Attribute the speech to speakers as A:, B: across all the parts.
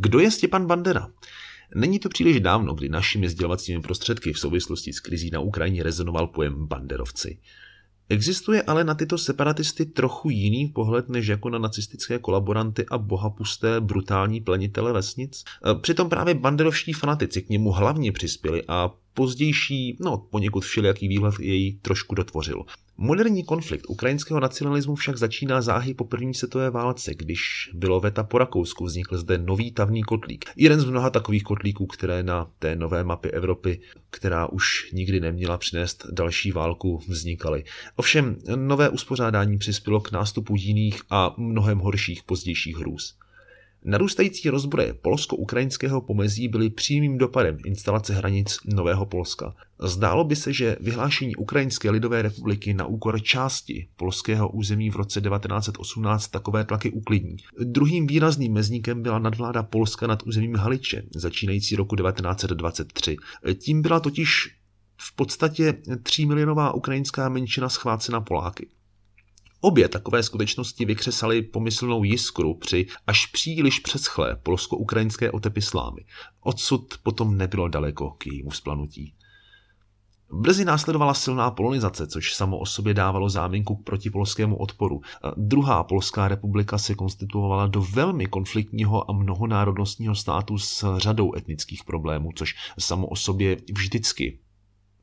A: Kdo je Stěpan Bandera? Není to příliš dávno, kdy našimi sdělovacími prostředky v souvislosti s krizí na Ukrajině rezonoval pojem banderovci. Existuje ale na tyto separatisty trochu jiný pohled než jako na nacistické kolaboranty a bohapusté brutální plenitele vesnic? Přitom právě banderovští fanatici k němu hlavně přispěli a pozdější, no poněkud všelijaký výhled jej trošku dotvořil. Moderní konflikt ukrajinského nacionalismu však začíná záhy po první světové válce, když bylo veta po Rakousku, vznikl zde nový tavný kotlík. Jeden z mnoha takových kotlíků, které na té nové mapě Evropy, která už nikdy neměla přinést další válku, vznikaly. Ovšem, nové uspořádání přispělo k nástupu jiných a mnohem horších pozdějších hrůz. Narůstající rozbroje polsko-ukrajinského pomezí byly přímým dopadem instalace hranic Nového Polska. Zdálo by se, že vyhlášení Ukrajinské lidové republiky na úkor části polského území v roce 1918 takové tlaky uklidní. Druhým výrazným mezníkem byla nadvláda Polska nad územím Haliče, začínající roku 1923. Tím byla totiž v podstatě 3 milionová ukrajinská menšina schvácena Poláky. Obě takové skutečnosti vykřesaly pomyslnou jiskru při až příliš přeschlé polsko-ukrajinské otepy slámy. Odsud potom nebylo daleko k jejímu splanutí. Brzy následovala silná polonizace, což samo o sobě dávalo záminku k protipolskému odporu. Druhá polská republika se konstituovala do velmi konfliktního a mnohonárodnostního státu s řadou etnických problémů, což samo o sobě vždycky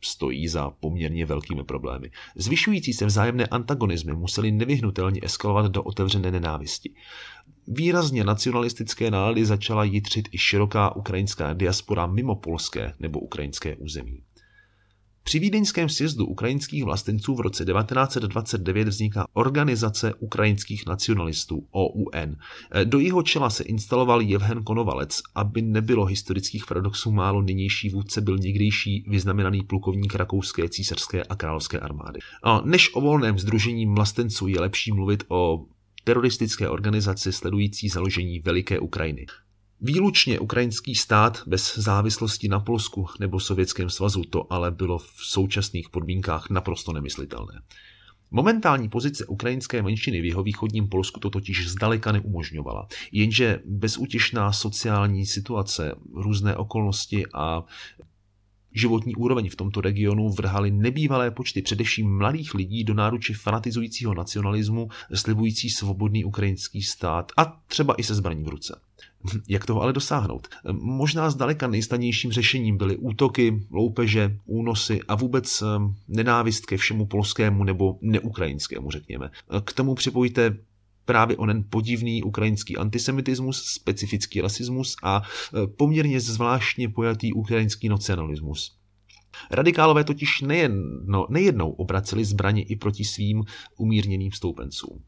A: stojí za poměrně velkými problémy. Zvyšující se vzájemné antagonizmy museli nevyhnutelně eskalovat do otevřené nenávisti. Výrazně nacionalistické nálady začala jitřit i široká ukrajinská diaspora mimo polské nebo ukrajinské území. Při vídeňském sjezdu ukrajinských vlastenců v roce 1929 vzniká Organizace ukrajinských nacionalistů OUN. Do jeho čela se instaloval Jevhen Konovalec, aby nebylo historických paradoxů málo nynější vůdce byl někdejší vyznamenaný plukovník rakouské, císařské a královské armády. A než o volném združení vlastenců je lepší mluvit o teroristické organizaci sledující založení Veliké Ukrajiny. Výlučně ukrajinský stát bez závislosti na Polsku nebo Sovětském svazu to ale bylo v současných podmínkách naprosto nemyslitelné. Momentální pozice ukrajinské menšiny v jeho východním Polsku to totiž zdaleka neumožňovala. Jenže bezútěšná sociální situace, různé okolnosti a životní úroveň v tomto regionu vrhaly nebývalé počty především mladých lidí do náruče fanatizujícího nacionalismu, slibující svobodný ukrajinský stát a třeba i se zbraní v ruce. Jak toho ale dosáhnout? Možná zdaleka nejstanějším řešením byly útoky, loupeže, únosy a vůbec eh, nenávist ke všemu polskému nebo neukrajinskému, řekněme. K tomu připojte právě onen podivný ukrajinský antisemitismus, specifický rasismus a eh, poměrně zvláštně pojatý ukrajinský nacionalismus. Radikálové totiž nejedno, nejednou obraceli zbraně i proti svým umírněným stoupencům.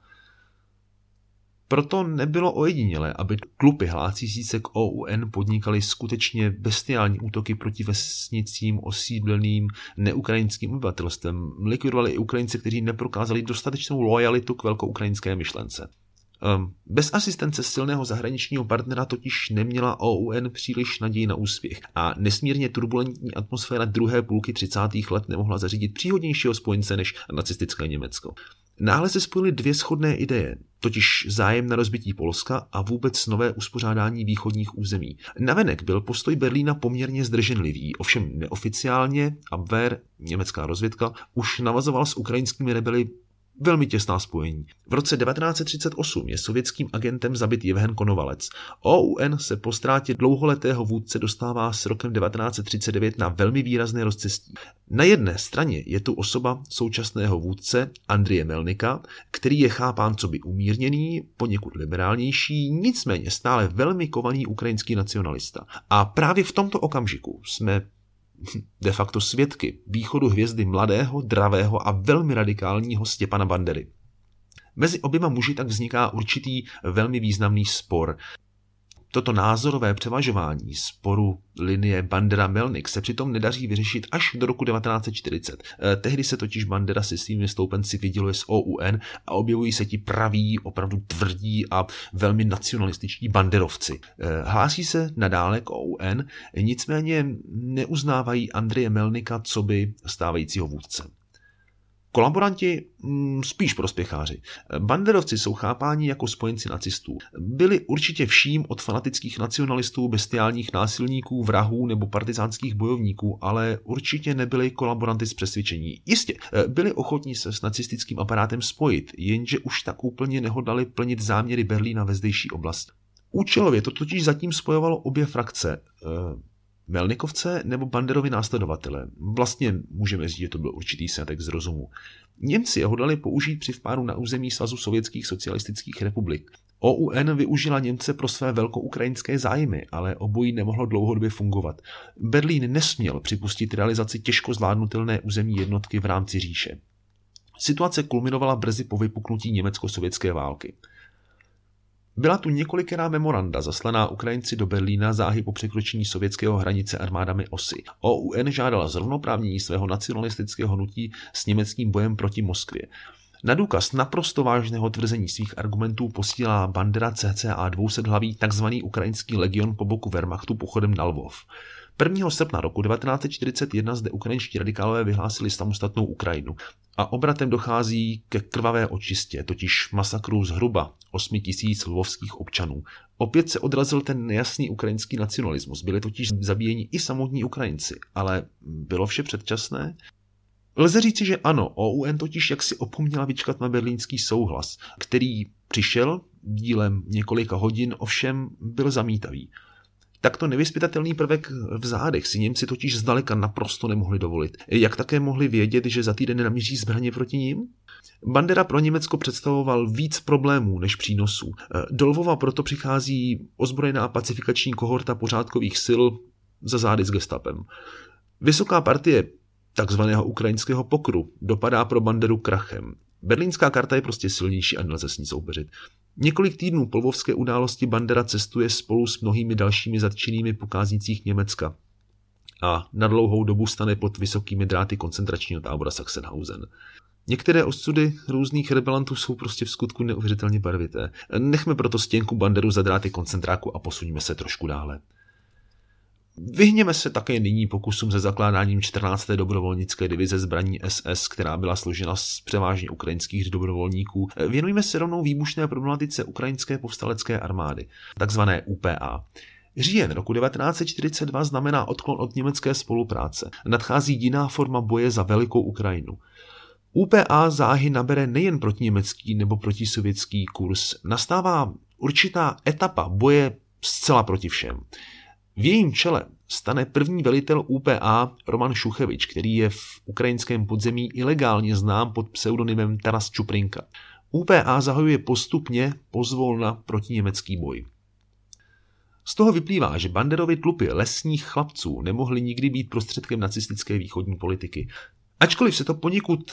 A: Proto nebylo ojedinělé, aby klupy hlásící se k OUN podnikaly skutečně bestiální útoky proti vesnicím osídleným neukrajinským obyvatelstvem. Likvidovali i Ukrajince, kteří neprokázali dostatečnou lojalitu k velkoukrajinské myšlence. Ehm, bez asistence silného zahraničního partnera totiž neměla OUN příliš naději na úspěch a nesmírně turbulentní atmosféra druhé půlky 30. let nemohla zařídit příhodnějšího spojence než nacistické Německo. Náhle se spojily dvě shodné ideje, totiž zájem na rozbití Polska a vůbec nové uspořádání východních území. Navenek byl postoj Berlína poměrně zdrženlivý, ovšem neoficiálně Abwehr, německá rozvědka, už navazoval s ukrajinskými rebeli velmi těsná spojení. V roce 1938 je sovětským agentem zabit Jevhen Konovalec. OUN se po ztrátě dlouholetého vůdce dostává s rokem 1939 na velmi výrazné rozcestí. Na jedné straně je tu osoba současného vůdce Andrie Melnika, který je chápán co by umírněný, poněkud liberálnější, nicméně stále velmi kovaný ukrajinský nacionalista. A právě v tomto okamžiku jsme de facto svědky východu hvězdy mladého, dravého a velmi radikálního Stěpana Bandery. Mezi oběma muži tak vzniká určitý velmi významný spor. Toto názorové převažování sporu linie Bandera-Melnik se přitom nedaří vyřešit až do roku 1940. Eh, tehdy se totiž Bandera se svými stoupenci vyděluje z OUN a objevují se ti praví, opravdu tvrdí a velmi nacionalističtí banderovci. Eh, hlásí se nadále k OUN, nicméně neuznávají Andreje Melnika co by stávajícího vůdce. Kolaboranti mm, spíš prospěcháři. Banderovci jsou chápáni jako spojenci nacistů. Byli určitě vším od fanatických nacionalistů, bestiálních násilníků, vrahů nebo partizánských bojovníků, ale určitě nebyli kolaboranty z přesvědčení. Jistě, eh, byli ochotní se s nacistickým aparátem spojit, jenže už tak úplně nehodali plnit záměry Berlína ve zdejší oblasti. Účelově to totiž zatím spojovalo obě frakce. Melnikovce nebo Banderovi následovatele. Vlastně můžeme říct, že to byl určitý snětek z rozumu. Němci ho dali použít při vpádu na území Svazu sovětských socialistických republik. OUN využila Němce pro své velkoukrajinské zájmy, ale obojí nemohlo dlouhodobě fungovat. Berlín nesměl připustit realizaci těžko zvládnutelné územní jednotky v rámci říše. Situace kulminovala brzy po vypuknutí německo-sovětské války. Byla tu několikrát memoranda zaslaná Ukrajinci do Berlína záhy po překročení sovětského hranice armádami osy. OUN žádala zrovnoprávnění svého nacionalistického hnutí s německým bojem proti Moskvě. Na důkaz naprosto vážného tvrzení svých argumentů posílá Bandera CCA 200 hlaví tzv. ukrajinský legion po boku Wehrmachtu pochodem na Lvov. 1. srpna roku 1941 zde ukrajinští radikálové vyhlásili samostatnou Ukrajinu a obratem dochází ke krvavé očistě, totiž masakru zhruba 8 tisíc lvovských občanů. Opět se odrazil ten nejasný ukrajinský nacionalismus, byli totiž zabíjeni i samotní Ukrajinci, ale bylo vše předčasné? Lze říci, že ano, OUN totiž jaksi opomněla vyčkat na berlínský souhlas, který přišel dílem několika hodin, ovšem byl zamítavý. Takto nevyspytatelný prvek v zádech si Němci totiž zdaleka naprosto nemohli dovolit. Jak také mohli vědět, že za týden namíří zbraně proti ním? Bandera pro Německo představoval víc problémů než přínosů. Do Lvova proto přichází ozbrojená pacifikační kohorta pořádkových sil za zády s gestapem. Vysoká partie takzvaného ukrajinského pokru dopadá pro Banderu krachem. Berlínská karta je prostě silnější a nelze s ní soupeřit. Několik týdnů po lvovské události Bandera cestuje spolu s mnohými dalšími zatčenými pokáznících Německa a na dlouhou dobu stane pod vysokými dráty koncentračního tábora Sachsenhausen. Některé osudy různých rebelantů jsou prostě v skutku neuvěřitelně barvité. Nechme proto stěnku Banderu za dráty koncentráku a posuníme se trošku dále. Vyhněme se také nyní pokusům se zakládáním 14. dobrovolnické divize zbraní SS, která byla složena z převážně ukrajinských dobrovolníků. Věnujeme se rovnou výbušné problematice ukrajinské povstalecké armády, takzvané UPA. Říjen roku 1942 znamená odklon od německé spolupráce. Nadchází jiná forma boje za velikou Ukrajinu. UPA záhy nabere nejen proti německý nebo proti sovětský kurz. Nastává určitá etapa boje zcela proti všem. V jejím čele stane první velitel UPA Roman Šuchevič, který je v ukrajinském podzemí ilegálně znám pod pseudonymem Taras Čuprinka. UPA zahajuje postupně pozvolna proti německý boj. Z toho vyplývá, že Banderovi tlupy lesních chlapců nemohly nikdy být prostředkem nacistické východní politiky. Ačkoliv se to poněkud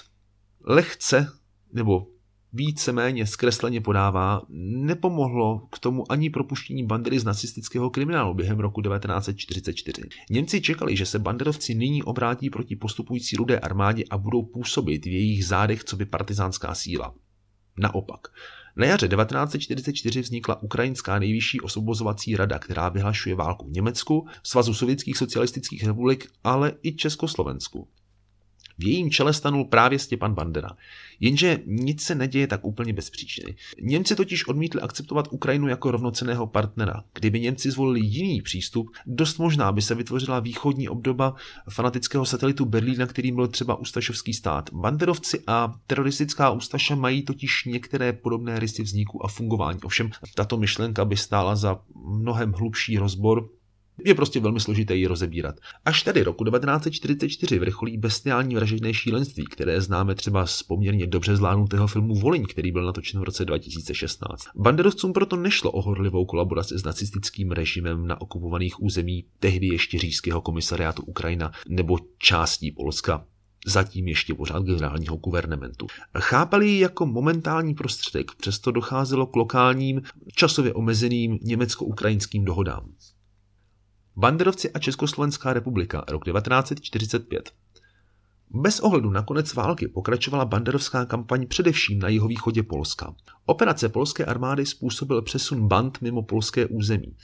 A: lehce nebo víceméně zkresleně podává, nepomohlo k tomu ani propuštění bandery z nacistického kriminálu během roku 1944. Němci čekali, že se banderovci nyní obrátí proti postupující rudé armádě a budou působit v jejich zádech co by partizánská síla. Naopak, na jaře 1944 vznikla Ukrajinská nejvyšší osvobozovací rada, která vyhlašuje válku Německu, Svazu sovětských socialistických republik, ale i Československu. V jejím čele stanul právě Stěpan Bandera. Jenže nic se neděje tak úplně bez příčiny. Němci totiž odmítli akceptovat Ukrajinu jako rovnoceného partnera. Kdyby Němci zvolili jiný přístup, dost možná by se vytvořila východní obdoba fanatického satelitu Berlína, kterým byl třeba Ustašovský stát. Banderovci a teroristická Ustaša mají totiž některé podobné rysy vzniku a fungování. Ovšem, tato myšlenka by stála za mnohem hlubší rozbor, je prostě velmi složité ji rozebírat. Až tady roku 1944 vrcholí bestiální vražedné šílenství, které známe třeba z poměrně dobře zvládnutého filmu Voliň, který byl natočen v roce 2016. Banderovcům proto nešlo o horlivou kolaboraci s nacistickým režimem na okupovaných území tehdy ještě říšského komisariátu Ukrajina nebo částí Polska zatím ještě pořád generálního guvernementu. Chápali ji jako momentální prostředek, přesto docházelo k lokálním, časově omezeným německo-ukrajinským dohodám. Banderovci a Československá republika, rok 1945. Bez ohledu na konec války pokračovala banderovská kampaň především na jihovýchodě Polska. Operace polské armády způsobil přesun band mimo polské území.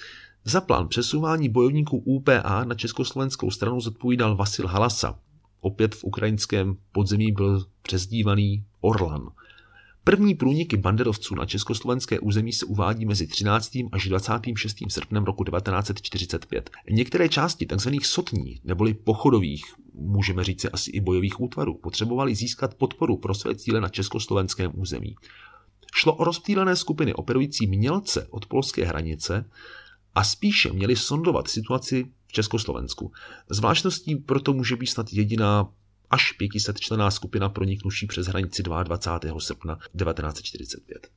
A: Za plán přesouvání bojovníků UPA na československou stranu zodpovídal Vasil Halasa. opět v ukrajinském podzemí byl přezdívaný Orlan. První průniky banderovců na československé území se uvádí mezi 13. až 26. srpnem roku 1945. Některé části tzv. sotní neboli pochodových, můžeme říct asi i bojových útvarů, potřebovali získat podporu pro své cíle na československém území. Šlo o rozptýlené skupiny operující mělce od polské hranice a spíše měli sondovat situaci v Československu. Zvláštností proto může být snad jediná až 500 člená skupina proniknuší přes hranici 22. srpna 1945.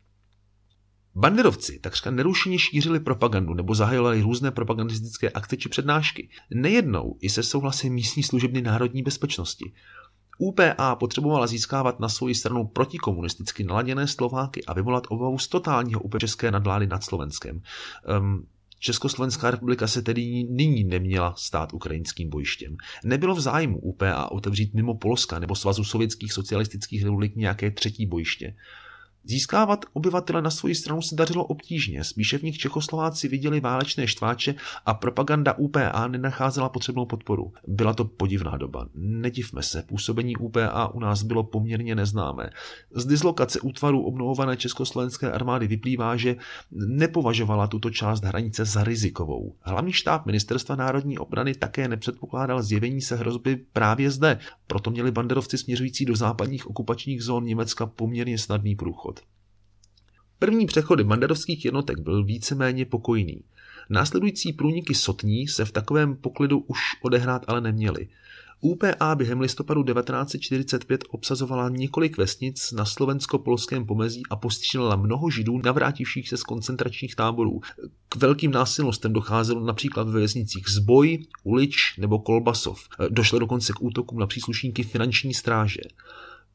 A: Banderovci takřka nerušeně šířili propagandu nebo zahajovali různé propagandistické akce či přednášky. Nejednou i se souhlasem místní služebny národní bezpečnosti. UPA potřebovala získávat na svoji stranu protikomunisticky naladěné Slováky a vyvolat obavu z totálního úplně české nadvlády nad Slovenskem. Um, Československá republika se tedy nyní neměla stát ukrajinským bojištěm. Nebylo v zájmu UPA otevřít mimo Polska nebo Svazu sovětských socialistických republik nějaké třetí bojiště. Získávat obyvatele na svoji stranu se dařilo obtížně, spíše v nich Čechoslováci viděli válečné štváče a propaganda UPA nenacházela potřebnou podporu. Byla to podivná doba. Nedivme se, působení UPA u nás bylo poměrně neznámé. Z dislokace útvarů obnovované československé armády vyplývá, že nepovažovala tuto část hranice za rizikovou. Hlavní štáb Ministerstva národní obrany také nepředpokládal zjevení se hrozby právě zde, proto měli banderovci směřující do západních okupačních zón Německa poměrně snadný průchod. První přechody banderovských jednotek byl víceméně pokojný. Následující průniky sotní se v takovém poklidu už odehrát ale neměly. UPA během listopadu 1945 obsazovala několik vesnic na slovensko-polském pomezí a postřílela mnoho židů navrátivších se z koncentračních táborů. K velkým násilnostem docházelo například ve vesnicích Zboj, Ulič nebo Kolbasov. Došlo dokonce k útokům na příslušníky finanční stráže,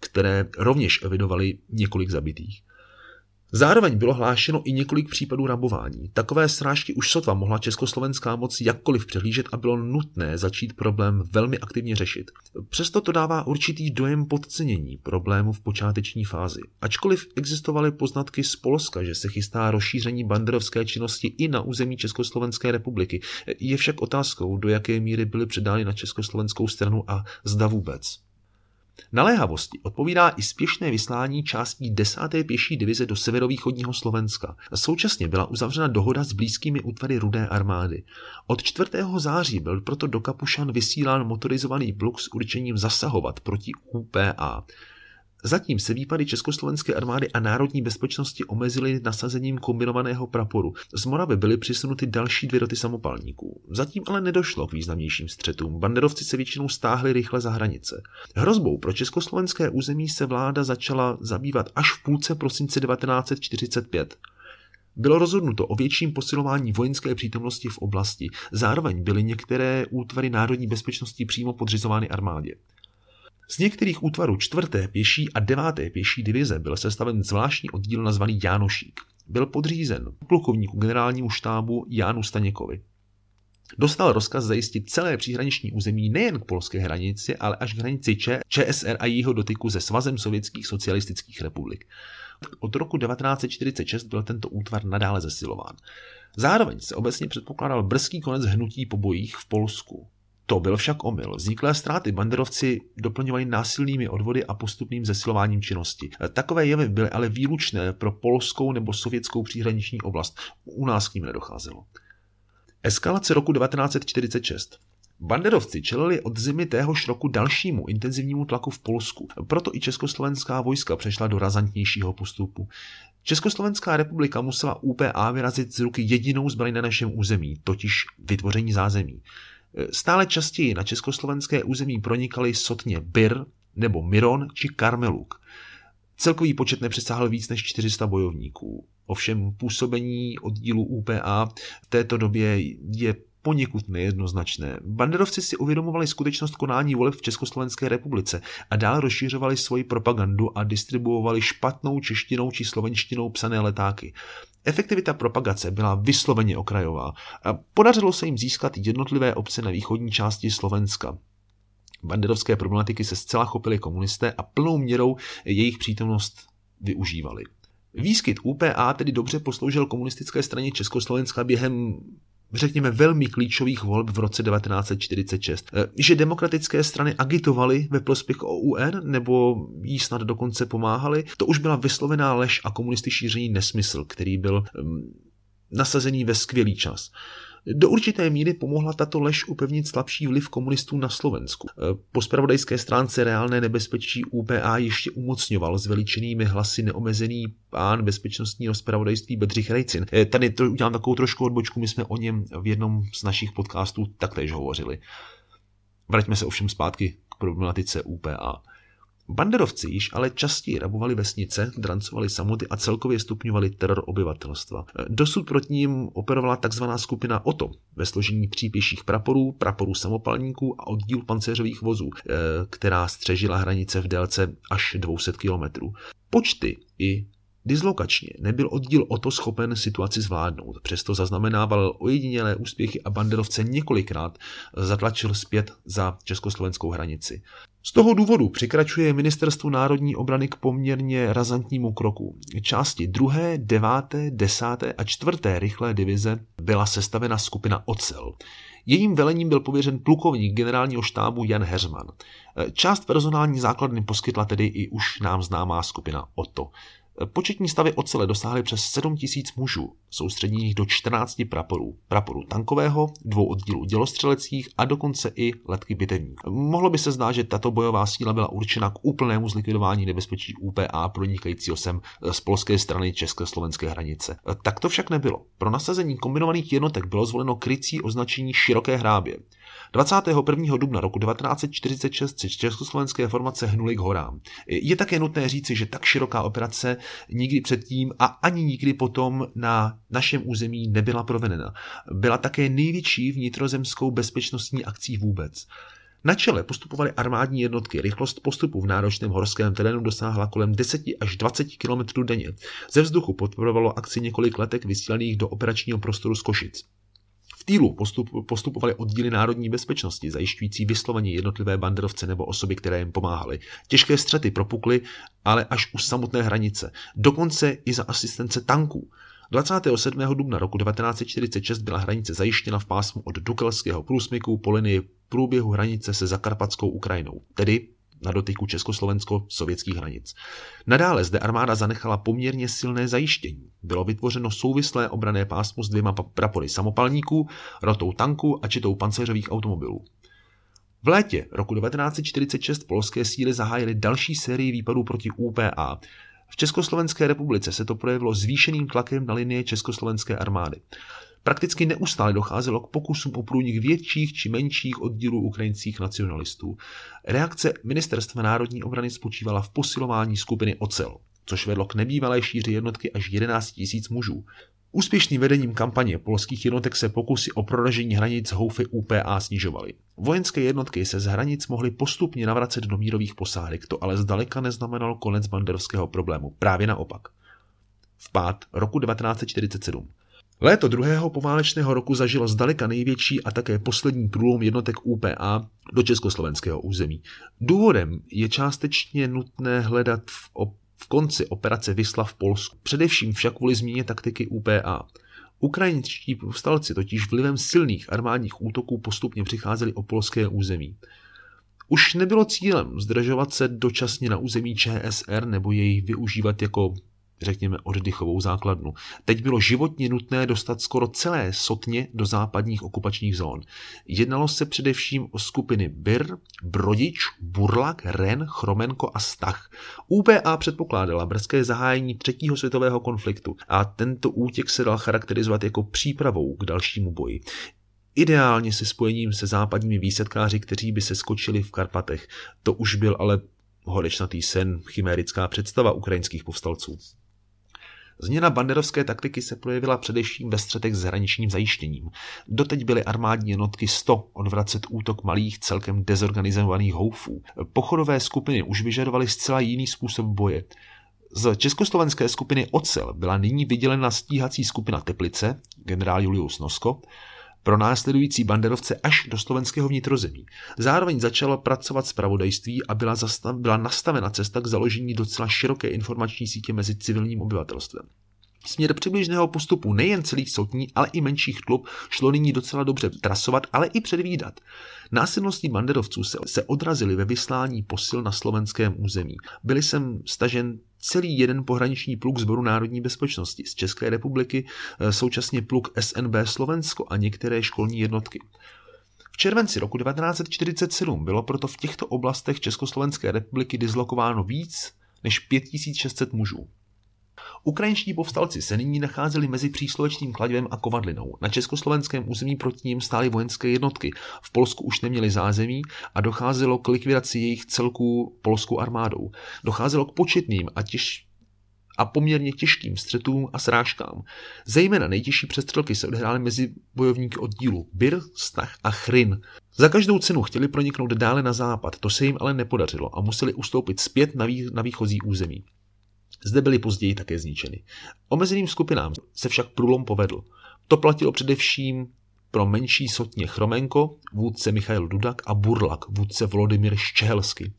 A: které rovněž evidovali několik zabitých. Zároveň bylo hlášeno i několik případů rabování. Takové srážky už sotva mohla československá moc jakkoliv přehlížet a bylo nutné začít problém velmi aktivně řešit. Přesto to dává určitý dojem podcenění problému v počáteční fázi. Ačkoliv existovaly poznatky z Polska, že se chystá rozšíření banderovské činnosti i na území Československé republiky, je však otázkou, do jaké míry byly předány na československou stranu a zda vůbec. Naléhavosti odpovídá i spěšné vyslání částí 10. pěší divize do severovýchodního Slovenska. Současně byla uzavřena dohoda s blízkými útvary Rudé armády. Od 4. září byl proto do Kapušan vysílán motorizovaný pluk s určením zasahovat proti UPA. Zatím se výpady Československé armády a národní bezpečnosti omezily nasazením kombinovaného praporu. Z Moravy byly přisunuty další dvě roty samopalníků. Zatím ale nedošlo k významnějším střetům. Banderovci se většinou stáhli rychle za hranice. Hrozbou pro československé území se vláda začala zabývat až v půlce prosince 1945. Bylo rozhodnuto o větším posilování vojenské přítomnosti v oblasti. Zároveň byly některé útvary národní bezpečnosti přímo podřizovány armádě. Z některých útvarů 4. pěší a 9. pěší divize byl sestaven zvláštní oddíl nazvaný Jánošík. Byl podřízen plukovníku generálnímu štábu Jánu Staněkovi. Dostal rozkaz zajistit celé příhraniční území nejen k polské hranici, ale až k hranici Č, ČSR a jeho dotyku se Svazem sovětských socialistických republik. Od roku 1946 byl tento útvar nadále zesilován. Zároveň se obecně předpokládal brzký konec hnutí po bojích v Polsku. To byl však omyl. Vzniklé ztráty banderovci doplňovali násilnými odvody a postupným zesilováním činnosti. Takové jevy byly ale výlučné pro polskou nebo sovětskou příhraniční oblast. U nás k ním nedocházelo. Eskalace roku 1946. Banderovci čelili od zimy téhož roku dalšímu intenzivnímu tlaku v Polsku, proto i československá vojska přešla do razantnějšího postupu. Československá republika musela UPA vyrazit z ruky jedinou zbraň na našem území, totiž vytvoření zázemí. Stále častěji na československé území pronikaly sotně Bir nebo Miron či Karmeluk. Celkový počet nepřesáhl víc než 400 bojovníků. Ovšem působení oddílu UPA v této době je poněkud nejednoznačné. Banderovci si uvědomovali skutečnost konání voleb v Československé republice a dál rozšiřovali svoji propagandu a distribuovali špatnou češtinou či slovenštinou psané letáky. Efektivita propagace byla vysloveně okrajová a podařilo se jim získat jednotlivé obce na východní části Slovenska. Banderovské problematiky se zcela chopili komunisté a plnou měrou jejich přítomnost využívali. Výskyt UPA tedy dobře posloužil komunistické straně Československa během řekněme, velmi klíčových volb v roce 1946, eh, že demokratické strany agitovaly ve prospěch OUN nebo jí snad dokonce pomáhali, to už byla vyslovená lež a komunisty šíření nesmysl, který byl um, nasazený ve skvělý čas. Do určité míry pomohla tato lež upevnit slabší vliv komunistů na Slovensku. E, po spravodajské stránce reálné nebezpečí UPA ještě umocňoval s veličenými hlasy neomezený pán bezpečnostního spravodajství Bedřich Rejcin. E, tady to udělám takovou trošku odbočku, my jsme o něm v jednom z našich podcastů taktéž hovořili. Vraťme se ovšem zpátky k problematice UPA. Banderovci již ale častěji rabovali vesnice, drancovali samoty a celkově stupňovali teror obyvatelstva. Dosud proti ním operovala tzv. skupina OTO ve složení přípěších praporů, praporů samopalníků a oddíl pancéřových vozů, eh, která střežila hranice v délce až 200 kilometrů. Počty i Dislokačně nebyl oddíl o to schopen situaci zvládnout, přesto zaznamenával ojedinělé úspěchy a banderovce několikrát zatlačil zpět za československou hranici. Z toho důvodu přikračuje Ministerstvo národní obrany k poměrně razantnímu kroku. Části druhé, deváté, desáté a čtvrté rychlé divize byla sestavena skupina Ocel. Jejím velením byl pověřen plukovník generálního štábu Jan Heřman. Část personální základny poskytla tedy i už nám známá skupina OTO. Početní stavy ocele dosáhly přes 7 tisíc mužů, soustředěných do 14 praporů. Praporu tankového, dvou oddílů dělostřeleckých a dokonce i letky bitevní. Mohlo by se zdát, že tato bojová síla byla určena k úplnému zlikvidování nebezpečí UPA pronikajícího sem z polské strany československé hranice. Tak to však nebylo. Pro nasazení kombinovaných jednotek bylo zvoleno krycí označení široké hrábě. 21. dubna roku 1946 se československé formace hnuly k horám. Je také nutné říci, že tak široká operace nikdy předtím a ani nikdy potom na našem území nebyla provedena. Byla také největší vnitrozemskou bezpečnostní akcí vůbec. Na čele postupovaly armádní jednotky. Rychlost postupu v náročném horském terénu dosáhla kolem 10 až 20 km denně. Ze vzduchu podporovalo akci několik letek vysílaných do operačního prostoru z Košic týlu postup, postupovaly oddíly národní bezpečnosti, zajišťující vysloveně jednotlivé banderovce nebo osoby, které jim pomáhaly. Těžké střety propukly, ale až u samotné hranice. Dokonce i za asistence tanků. 27. dubna roku 1946 byla hranice zajištěna v pásmu od Dukelského průsmyku po linii průběhu hranice se Zakarpatskou Ukrajinou, tedy na dotyku československo-sovětských hranic. Nadále zde armáda zanechala poměrně silné zajištění. Bylo vytvořeno souvislé obrané pásmo s dvěma prapory samopalníků, rotou tanků a čitou pancéřových automobilů. V létě roku 1946 polské síly zahájily další sérii výpadů proti UPA. V Československé republice se to projevilo zvýšeným tlakem na linie československé armády. Prakticky neustále docházelo k pokusům o průnik větších či menších oddílů ukrajinských nacionalistů. Reakce Ministerstva národní obrany spočívala v posilování skupiny Ocel, což vedlo k nebývalé šíři jednotky až 11 000 mužů. Úspěšným vedením kampaně polských jednotek se pokusy o proražení hranic houfy UPA snižovaly. Vojenské jednotky se z hranic mohly postupně navracet do mírových posádek, to ale zdaleka neznamenalo konec banderovského problému, právě naopak. V pád roku 1947 Léto druhého poválečného roku zažilo zdaleka největší a také poslední průlom jednotek UPA do československého území. Důvodem je částečně nutné hledat v, op- v konci operace Vysla v Polsku, především však kvůli změně taktiky UPA. Ukrajinští povstalci totiž vlivem silných armádních útoků postupně přicházeli o polské území. Už nebylo cílem zdržovat se dočasně na území ČSR nebo jej využívat jako řekněme, oddychovou základnu. Teď bylo životně nutné dostat skoro celé sotně do západních okupačních zón. Jednalo se především o skupiny Bir, Brodič, Burlak, Ren, Chromenko a Stach. UPA předpokládala brzké zahájení třetího světového konfliktu a tento útěk se dal charakterizovat jako přípravou k dalšímu boji. Ideálně se spojením se západními výsadkáři, kteří by se skočili v Karpatech. To už byl ale horečnatý sen, chimérická představa ukrajinských povstalců. Změna banderovské taktiky se projevila především ve střetech s hraničním zajištěním. Doteď byly armádní jednotky 100 odvracet útok malých celkem dezorganizovaných houfů. Pochodové skupiny už vyžadovaly zcela jiný způsob boje. Z československé skupiny Ocel byla nyní vydělena stíhací skupina Teplice, generál Julius Nosko, pro následující banderovce až do slovenského vnitrozemí. Zároveň začala pracovat s pravodajství a byla, zastav, byla nastavena cesta k založení docela široké informační sítě mezi civilním obyvatelstvem. Směr přibližného postupu nejen celých sotní, ale i menších klub šlo nyní docela dobře trasovat, ale i předvídat. Násilnosti banderovců se, se odrazily ve vyslání posil na slovenském území. Byli sem stažen celý jeden pohraniční pluk Zboru národní bezpečnosti z České republiky, eh, současně pluk SNB Slovensko a některé školní jednotky. V červenci roku 1947 bylo proto v těchto oblastech Československé republiky dislokováno víc než 5600 mužů. Ukrajinští povstalci se nyní nacházeli mezi příslovečným kladivem a kovadlinou. Na československém území proti ním stály vojenské jednotky. V Polsku už neměli zázemí a docházelo k likvidaci jejich celků polskou armádou. Docházelo k početným a těž a poměrně těžkým střetům a srážkám. Zejména nejtěžší přestřelky se odehrály mezi bojovníky oddílu Bir, Stach a Chrin. Za každou cenu chtěli proniknout dále na západ, to se jim ale nepodařilo a museli ustoupit zpět na, vý, na výchozí území. Zde byly později také zničeny. Omezeným skupinám se však průlom povedl. To platilo především pro menší sotně Chromenko, vůdce Michail Dudak a Burlak, vůdce Volodymyr Ščehelsky,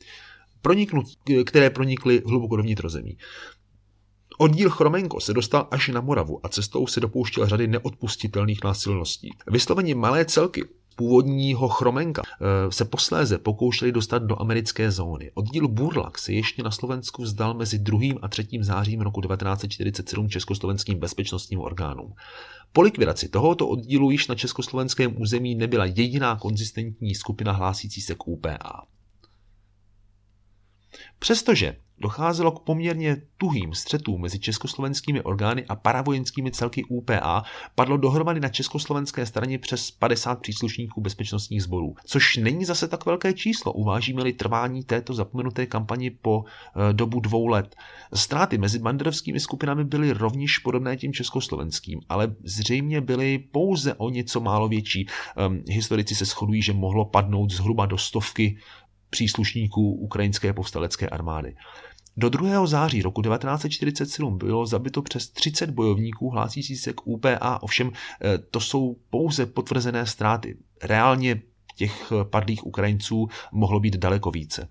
A: které pronikly hluboko do vnitrozemí. Oddíl Chromenko se dostal až na Moravu a cestou se dopouštěl řady neodpustitelných násilností. Vysloveně malé celky původního chromenka eh, se posléze pokoušeli dostat do americké zóny. Oddíl Burlak se ještě na Slovensku vzdal mezi 2. a 3. zářím roku 1947 československým bezpečnostním orgánům. Po likvidaci tohoto oddílu již na československém území nebyla jediná konzistentní skupina hlásící se k UPA. Přestože docházelo k poměrně tuhým střetům mezi československými orgány a paravojenskými celky UPA, padlo dohromady na československé straně přes 50 příslušníků bezpečnostních sborů, což není zase tak velké číslo, uvážíme-li trvání této zapomenuté kampani po e, dobu dvou let. Ztráty mezi banderovskými skupinami byly rovněž podobné tím československým, ale zřejmě byly pouze o něco málo větší. Um, historici se shodují, že mohlo padnout zhruba do stovky příslušníků ukrajinské povstalecké armády. Do 2. září roku 1947 bylo zabito přes 30 bojovníků hlásící se k UPA, ovšem eh, to jsou pouze potvrzené ztráty. Reálně těch padlých Ukrajinců mohlo být daleko více.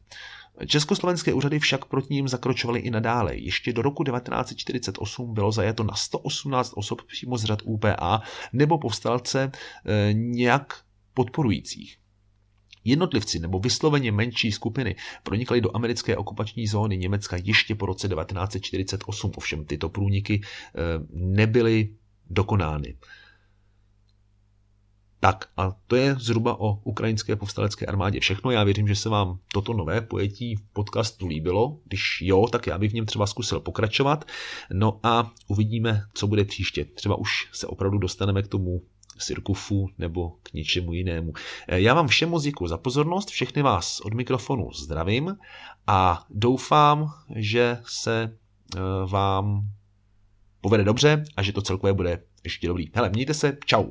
A: Československé úřady však proti ním zakročovaly i nadále. Ještě do roku 1948 bylo zajato na 118 osob přímo z řad UPA nebo povstalce eh, nějak podporujících. Jednotlivci nebo vysloveně menší skupiny pronikly do americké okupační zóny Německa ještě po roce 1948, ovšem tyto průniky eh, nebyly dokonány. Tak a to je zhruba o ukrajinské povstalecké armádě všechno. Já věřím, že se vám toto nové pojetí podcastu líbilo. Když jo, tak já bych v něm třeba zkusil pokračovat. No a uvidíme, co bude příště. Třeba už se opravdu dostaneme k tomu Sirkufu nebo k něčemu jinému. Eh, já vám všem moc děkuji za pozornost, všechny vás od mikrofonu zdravím a doufám, že se eh, vám povede dobře a že to celkově bude ještě dobrý. Hele, mějte se, čau.